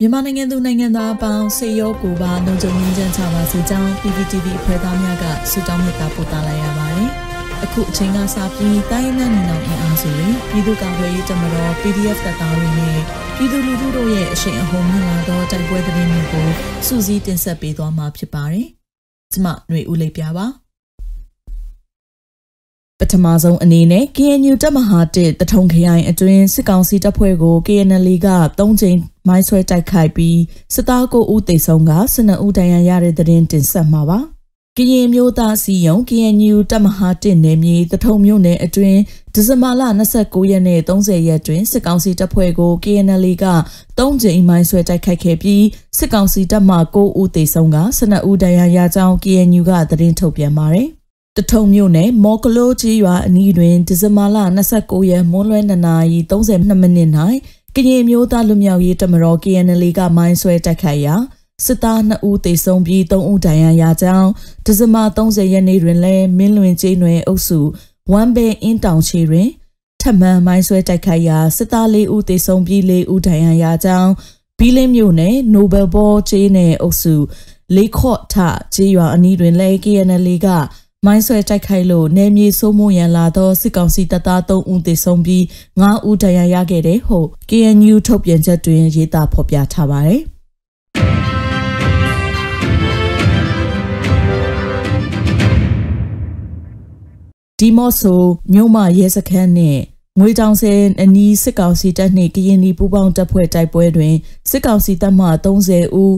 မြန်မာနိုင်ငံသူနိုင်ငံသားအပေါင်းစေရောကိုပါလုံခြုံရေးချမ်းချပါစေကြောင်း PPTV အဖွဲ့သားများကဆုတောင်းမေတ္တာပို့သလိုက်ရပါတယ်။အခုအချိန်ကစပြီးတိုင်းနဲ့နေအောင်အင်အားစုတွေပြည်သူ့ကာကွယ်ရေးတပ်မတော် PDF တပ်သားတွေနဲ့ပြည်သူလူထုတို့ရဲ့အရှိန်အဟုန်မြင့်လာသောတိုက်ပွဲသတင်းတွေကိုစူးစီးတင်ဆက်ပေးသွားမှာဖြစ်ပါတယ်။ကျမຫນွေဦးလေးပြပါ။ပထမဆုံးအနေနဲ့ KNU တပ်မဟာ1တထုံခရိုင်အတွင်းစစ်ကောင်စီတပ်ဖွဲ့ကို KNL က3ချိန် မိုင်းဆွဲတိုက်ခိုက်ပြီးစစ်သားကိုဦးတေဆုံးက12ဦးဒဏ်ရာရတဲ့တဲ့တင်တင်ဆက်မှာပါကရင်မျိုးသားစီယုံ KNU တပ်မဟာ1နယ်မြေတထုံမြို့နယ်အတွင်းဒီဇင်ဘာလ29ရက်နဲ့30ရက်တွင်စစ်ကောင်စီတပ်ဖွဲ့ကို KNL က3ကြိမ်မိုင်းဆွဲတိုက်ခိုက်ခဲ့ပြီးစစ်ကောင်စီတပ်မှ9ဦးသေဆုံးက12ဦးဒဏ်ရာရကြောင်း KNU ကသတင်းထုတ်ပြန်ပါတယ်တထုံမြို့နယ်မော်ကလိုကြီးရွာအနီးတွင်ဒီဇင်ဘာလ29ရက်မွန်းလွဲ2နာရီ32မိနစ်၌ ကရင်မျိုးသားလူမျိုးရေးတမတော် KNL ကမိုင်းဆွဲတိုက်ခိုက်ရာစစ်သား2ဦးသေဆုံးပြီး3ဦးဒဏ်ရာရကြောင်းဒီဇင်ဘာ30ရက်နေ့တွင်လည်းမင်းလွင်ကျေးနယ်အုပ်စုဝမ်ဘဲအင်းတောင်ချေတွင်ထပ်မံမိုင်းဆွဲတိုက်ခိုက်ရာစစ်သား4ဦးသေဆုံးပြီး4ဦးဒဏ်ရာရကြောင်းဘီလင်းမြို့နယ်နိုဘယ်ဘောကျေးနယ်အုပ်စုလေးခော့ထကျေးရွာအနီးတွင်လည်း KNL က မိုင်းဆွဲတိုက်ခိုက်လို့နယ်မြေစိုးမိုးရန်လာသောစစ်ကောင်စီတပ်သား3ဦးသေဆုံးပြီး9ဦးဒဏ်ရာရခဲ့တယ်ဟု KNU ထုတ်ပြန်ချက်တွင်ရေးသားဖော်ပြထားပါတယ်။ဒီမော့ဆိုမြို့မရဲစခန်းနဲ့ငွေတောင်စဲအနီးစစ်ကောင်စီတပ်နှင့်ကရင်ပြည်ပူးပေါင်းတပ်ဖွဲ့တိုက်ပွဲတွင်စစ်ကောင်စီတပ်မှ30ဦး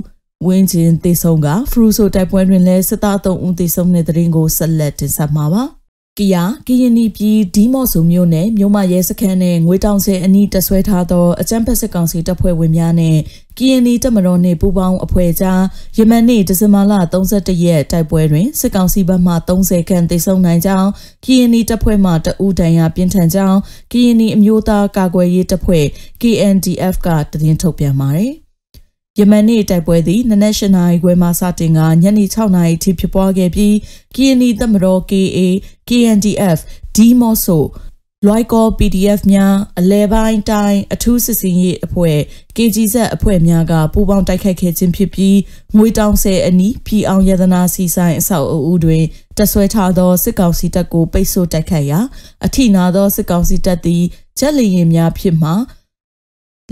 ဝင်းကျင်တေဆုံးကဖရူဆိုတိုက်ပွဲတွင်လည်းစစ်သား3ဦးတေဆုံးတဲ့တဲ့ရင်ကိုဆက်လက်တင်ဆက်မှာပါကီယာကရင်နီပြည်ဒီမော့ဆိုမြို့နယ်မြို့မရဲစခန်းနဲ့ငွေတောင်ဆယ်အနီးတဆွဲထားသောအကြမ်းဖက်စစ်ကောင်စီတပ်ဖွဲ့ဝင်များနဲ့ကရင်နီတပ်မတော်နှင့်ပူးပေါင်းအဖွဲ့ကြားယမန်နေ့ဒီဇင်ဘာလ31ရက်တိုက်ပွဲတွင်စစ်ကောင်စီဘက်မှ30ခန့်သေဆုံးနိုင်ကြောင်းကရင်နီတပ်ဖွဲ့မှတအူဒဏ်ရာပြင်းထန်ကြောင်းကရင်နီအမျိုးသားကာကွယ်ရေးတပ်ဖွဲ့ KNDF ကသတင်းထုတ်ပြန်ပါတယ်။ ယမန်နေ့တိုက်ပွဲသည်နနက်၈နာရီခွဲမှစတင်ကညနေ6နာရီထိဖြစ်ပွားခဲ့ပြီး KNI တပ်မတော် KA KNDF ဒီမော့ဆိုလွိုက်ကော PDF များအလဲပိုင်းတိုင်းအထူးစစ်စင်ရေးအဖွဲ့ KGZ အဖွဲ့များကပူးပေါင်းတိုက်ခိုက်ခဲ့ခြင်းဖြစ်ပြီးငွေတောင်ဆယ်အနီးပြည်အောင်ရတနာစီဆိုင်အဆောက်အဦတွင်တဆွဲထားသောစစ်ကောင်စီတပ်ကိုပိတ်ဆို့တိုက်ခိုက်ရာအထိနာသောစစ်ကောင်စီတပ်သည်ဂျက်လီရင်များဖြစ်မှ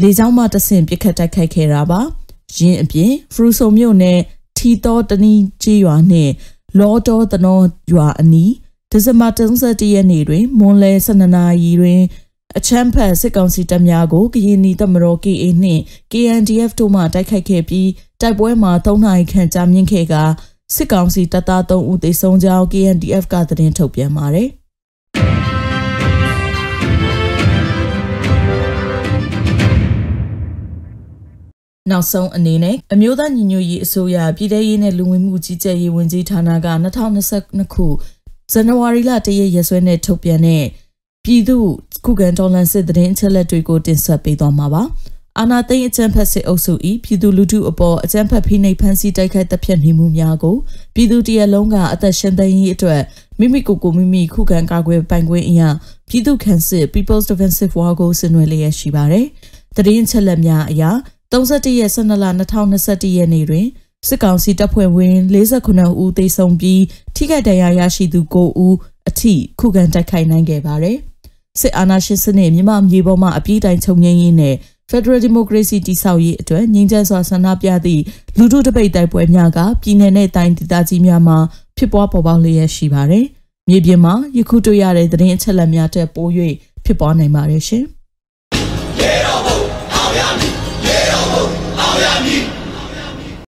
လေကြောင်းမှတဆင့်ပစ်ခတ်တိုက်ခိုက်ခဲ့တာပါ။ ရင်းအပြင်ဖရူဆိုမြို့နယ်ထီတော်တနီကျေးရွာနှင့်လောတော်တနောရွာအနီးဒီဇင်ဘာ31ရက်နေ့တွင်မွန်လယ်12နာရီတွင်အချမ်းဖတ်စစ်ကောင်စီတပ်များကိုကရင်နီတပ်မတော် KA နှင့် KNDF တို့မှတိုက်ခိုက်ခဲ့ပြီးတိုက်ပွဲမှာ3နာရီခန့်ကြာမြင့်ခဲ့ကစစ်ကောင်စီတပ်သား3ဦးသေဆုံးကြောင်း KNDF ကသတင်းထုတ်ပြန်ပါတယ်။ နောက်ဆုံးအနေနဲ့အမျိုးသားညီညွတ်ရေးအစိုးရပြည်ထရေးနဲ့လူဝင်မှုကြီးကြပ်ရေးဝန်ကြီးဌာနက2022ခုဇန်နဝါရီလတရက်ရက်စွဲနဲ့ထုတ်ပြန်တဲ့ပြည်သူ့ခုခံတော်လှန်စစ်တရင်အချက်လက်တွေကိုတင်ဆက်ပေးသွားမှာပါ။အာနာသိန်းအကြံဖက်စစ်အုပ်စု၏ပြည်သူလူထုအပေါ်အကြံဖက်ဖိနှိပ်ဖန်ဆီးတိုက်ခိုက်တပ်ဖြတ်နေမှုများကိုပြည်သူတရလုံးကအသက်ရှင်သန်ရေးအတွက်မိမိကိုယ်ကိုမိမိခုခံကာကွယ်ပိုင်ခွင့်အရာပြည်သူ့ခံစစ် People's Defensive War ကိုဆင်နွှဲလျက်ရှိပါတယ်။တရင်ချက်လက်များအရာ 31ရက်12လ2021ရက်နေ့တွင်စစ်ကောင်စီတပ်ဖွဲ့ဝင်48ဦးသေဆုံးပြီးထိခိုက်ဒဏ်ရာရရှိသူ9ဦးအထိခုခံတိုက်ခိုက်နိုင်ခဲ့ပါတယ်။စစ်အာဏာရှင်စနစ်မြန်မာမြေပေါ်မှာအပြည့်တိုင်ချုပ်ငြိမ်းရေးနဲ့ Federal Democracy တည်ဆောက်ရေးအတွက်ငြိမ်းချမ်းစွာဆန္ဒပြသည့်လူထုတပိတ်တိုက်ပွဲများကပြည်내နဲ့တိုင်းဒေသကြီးများမှာဖြစ်ပွားပေါ်ပေါက်လျက်ရှိပါတယ်။မြေပြင်မှာယခုတွေ့ရတဲ့သတင်းအချက်အလက်များတက်ပိုး၍ဖြစ်ပွားနိုင်ပါတယ်ရှင်။ Yeah, oh, oh, oh, yeah, me. 闇。